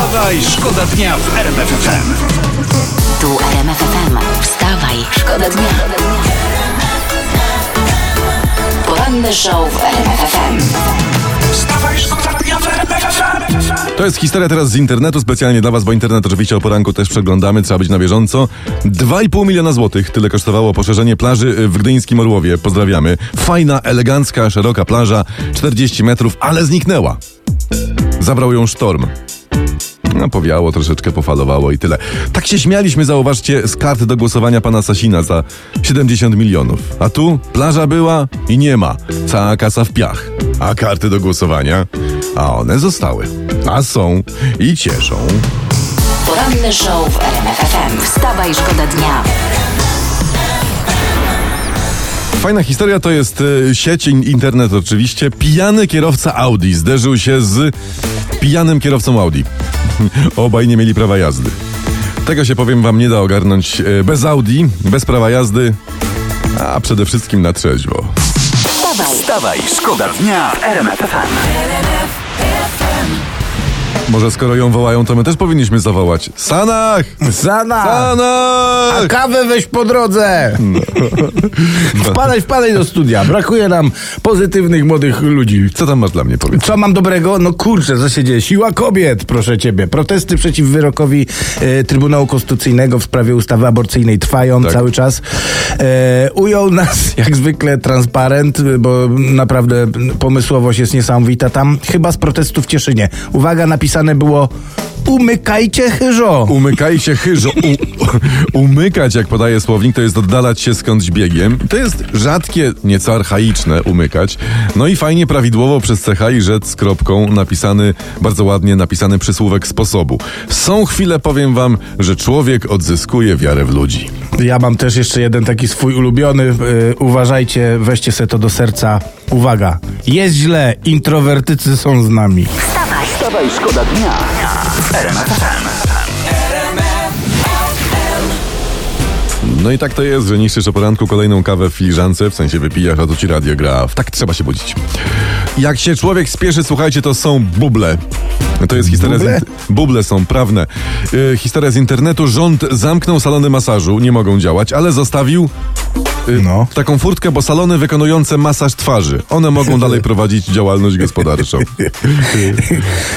Wstawaj, szkoda dnia w RMF FM. Tu RMF FM. Wstawaj, szkoda dnia. Poranny show w RMF FM. Wstawaj, szkoda dnia w RMF FM. To jest historia teraz z internetu, specjalnie dla Was, bo internet oczywiście o poranku też przeglądamy, trzeba być na bieżąco. 2,5 miliona złotych, tyle kosztowało poszerzenie plaży w Gdyńskim Orłowie. Pozdrawiamy. Fajna, elegancka, szeroka plaża, 40 metrów, ale zniknęła. Zabrał ją sztorm. No, powiało, troszeczkę pofalowało i tyle. Tak się śmialiśmy, zauważcie, z kart do głosowania pana Sasina za 70 milionów. A tu plaża była i nie ma. Cała kasa w piach. A karty do głosowania? A one zostały. A są i cieszą. Poranny show w RMF FM. Wstawaj, szkoda dnia. Fajna historia to jest e, sieć, in- internet oczywiście. Pijany kierowca Audi zderzył się z pijanym kierowcą Audi. Obaj nie mieli prawa jazdy. Tego się powiem wam nie da ogarnąć e, bez Audi, bez prawa jazdy, a przede wszystkim na trzeźwo. Wstawaj, Wstawaj, szkoda dnia w RMF. Może skoro ją wołają, to my też powinniśmy zawołać. Sanach! Zana! A Sanach! kawę weź po drodze! Wpadaj, wpadaj do studia. Brakuje nam pozytywnych młodych ludzi. Co tam masz dla mnie, powiedz? Co mam dobrego? No kurczę, co się dzieje? Siła kobiet, proszę ciebie. Protesty przeciw wyrokowi e, Trybunału Konstytucyjnego w sprawie ustawy aborcyjnej trwają Tak. cały czas. E, ujął nas jak zwykle transparent, bo naprawdę pomysłowość jest niesamowita. Tam chyba z protestu w Cieszynie. Uwaga, napisane było umykajcie chyżo. Umykaj się chyżo. U, umykać, jak podaje słownik, to jest oddalać się skądś biegiem. To jest rzadkie, nieco archaiczne umykać. No i fajnie prawidłowo przez CH i rzec z kropką napisany, bardzo ładnie napisany przysłówek sposobu. Są chwile, powiem wam, że człowiek odzyskuje wiarę w ludzi. Ja mam też jeszcze jeden taki swój ulubiony. Yy, uważajcie, weźcie sobie to do serca. Uwaga, jest źle, introwertycy są z nami. Wstawaj. Wstawaj, szkoda dnia. No i tak to jest, że niszczysz o poranku kolejną kawę w filiżance, w sensie wypijasz, a to ci radio gra. Tak trzeba się budzić. Jak się człowiek spieszy, słuchajcie, to są buble. To jest historia Buble? z... Buble są prawne. E, historia z internetu. Rząd zamknął salony masażu, nie mogą działać, ale zostawił e, No. taką furtkę, bo salony wykonujące masaż twarzy. One mogą dalej prowadzić działalność gospodarczą.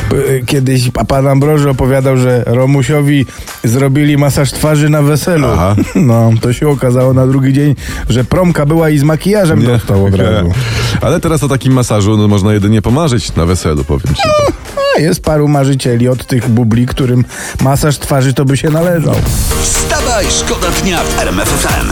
P- Kiedyś pan Ambroży opowiadał, że Romusiowi zrobili masaż twarzy na weselu. Aha. No, to się okazało na drugi dzień, że promka była i z makijażem dostał od razu. Ale teraz o takim masażu no, można jedynie pomarzyć na weselu, powiem ci. A jest paru marzycieli od tych bubli, którym masaż twarzy to by się należał. Wstawaj, szkoda dnia w RMF FM.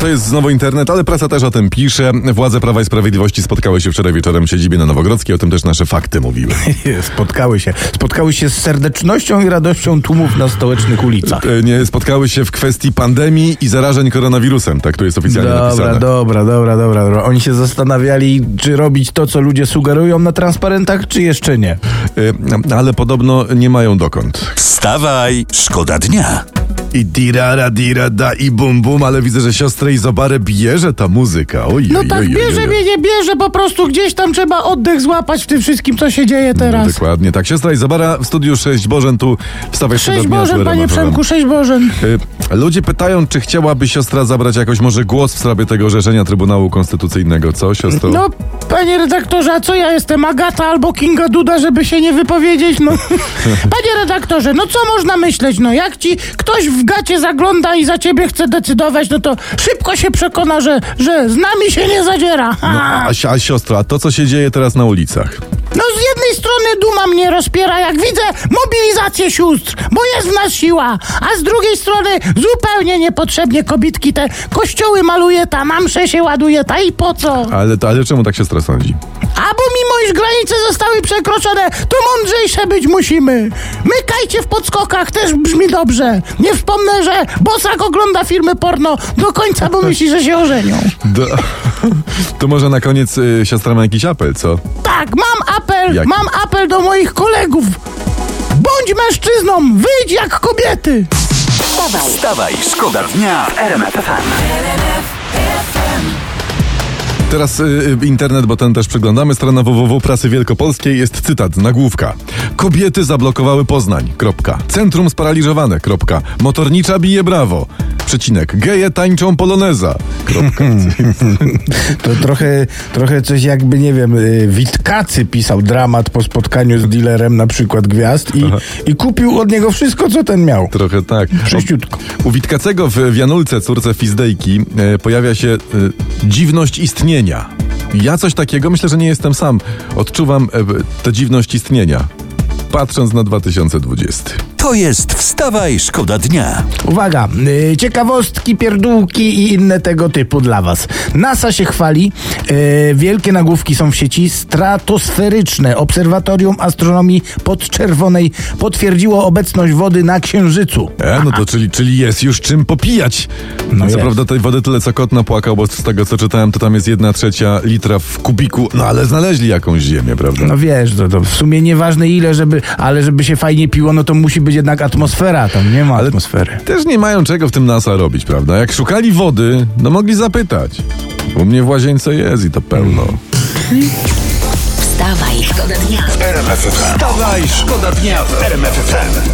To jest znowu internet, ale prasa też o tym pisze. Władze Prawa i Sprawiedliwości spotkały się wczoraj wieczorem w siedzibie na Nowogrodzkiej, o tym też nasze fakty mówiły. Spotkały się. Spotkały się z serdecznością i radością tłumów na stołecznych ulicach. E, Nie, spotkały się w kwestii pandemii i zarażeń koronawirusem, tak tu jest oficjalnie Dobra, napisane. dobra, dobra, dobra, dobra. Oni się zastanawiali, czy robić to, co ludzie sugerują na transparentach, czy jeszcze nie. E, Ale podobno nie mają dokąd. Wstawaj, szkoda dnia. I dirara, dira, da i bum bum, ale widzę, że siostrę Izobarę bierze ta muzyka. Oj, No oj, tak oj, oj, bierze oj. mnie, nie bierze, po prostu gdzieś tam trzeba oddech złapać w tym wszystkim, co się dzieje teraz. Dokładnie, tak. Siostra Izobara w studiu 6 Bożen tu wstawaj Sześć dnia, Bożen, tu panie. Przemku, sześć Bożen. Y, Ludzie pytają, czy chciałaby siostra zabrać jakoś może głos w sprawie tego orzeczenia Trybunału Konstytucyjnego, co siostro? No, panie redaktorze, a co ja jestem, Agata albo Kinga Duda, żeby się nie wypowiedzieć? No, panie redaktorze, no co można myśleć? No, jak ci ktoś w gacie zagląda i za ciebie chce decydować, no to szybko się przekona, że, że z nami się nie zadziera. No, a, a siostro, a to co się dzieje teraz na ulicach? Strony duma mnie rozpiera, jak widzę mobilizację sióstr, bo jest w nas siła, a z drugiej strony zupełnie niepotrzebnie kobitki te kościoły maluje ta, msze się ładuje ta i po co? Ale, ale czemu tak siostra sądzi? A bo mimo iż granice zostały przekroczone, to mądrzejsze być musimy. Mykajcie w podskokach też brzmi dobrze. Nie wspomnę, że Bosak ogląda filmy porno do końca, bo myśli, że się ożenią. Do, to może na koniec y, siostra ma jakiś apel, co? Tak, mam apel, Jaki? mam apel do moich kolegów. Bądź mężczyzną, wyjdź jak kobiety. Wstawaj, Wstawaj, szkoda dnia w RMF. Teraz y, y, internet, bo ten też przeglądamy. Strona www Prasy Wielkopolskiej jest cytat, nagłówka. Kobiety zablokowały Poznań. Kropka. Centrum sparaliżowane. Kropka. Motornicza bije brawo. Przecinek. Geje tańczą poloneza. Kropka. To trochę, trochę coś jakby, nie wiem, y, Witkacy pisał dramat po spotkaniu z dealerem na przykład gwiazd i, i kupił od niego wszystko, co ten miał. Trochę tak. Sześciutko. U Witkacego w, w Janulce, córce Fizdejki, e, pojawia się e, dziwność istnienia. Ja coś takiego, myślę, że nie jestem sam, odczuwam e, tę dziwność istnienia, patrząc na 2020. To jest Wstawaj, szkoda dnia. Uwaga, y, ciekawostki, pierdółki i inne tego typu dla was. NASA się chwali, y, wielkie nagłówki są w sieci, stratosferyczne Obserwatorium Astronomii Podczerwonej potwierdziło obecność wody na Księżycu. E, no to czyli, czyli jest już czym popijać. No No co jest. prawda tej wody tyle co kot napłakał, bo z tego co czytałem, to tam jest jedna trzecia litra w kubiku, no ale znaleźli jakąś ziemię, prawda? No wiesz, to, to w sumie nieważne ile, żeby, ale żeby się fajnie piło, no to musi być jednak atmosfera, tam nie ma atmosfery. Też nie mają czego w tym NASA robić, prawda? Jak szukali wody, no mogli zapytać. U mnie w łazience jest i to pełno. Wstawaj, szkoda dnia. Wstawaj, szkoda dnia w RMF FM.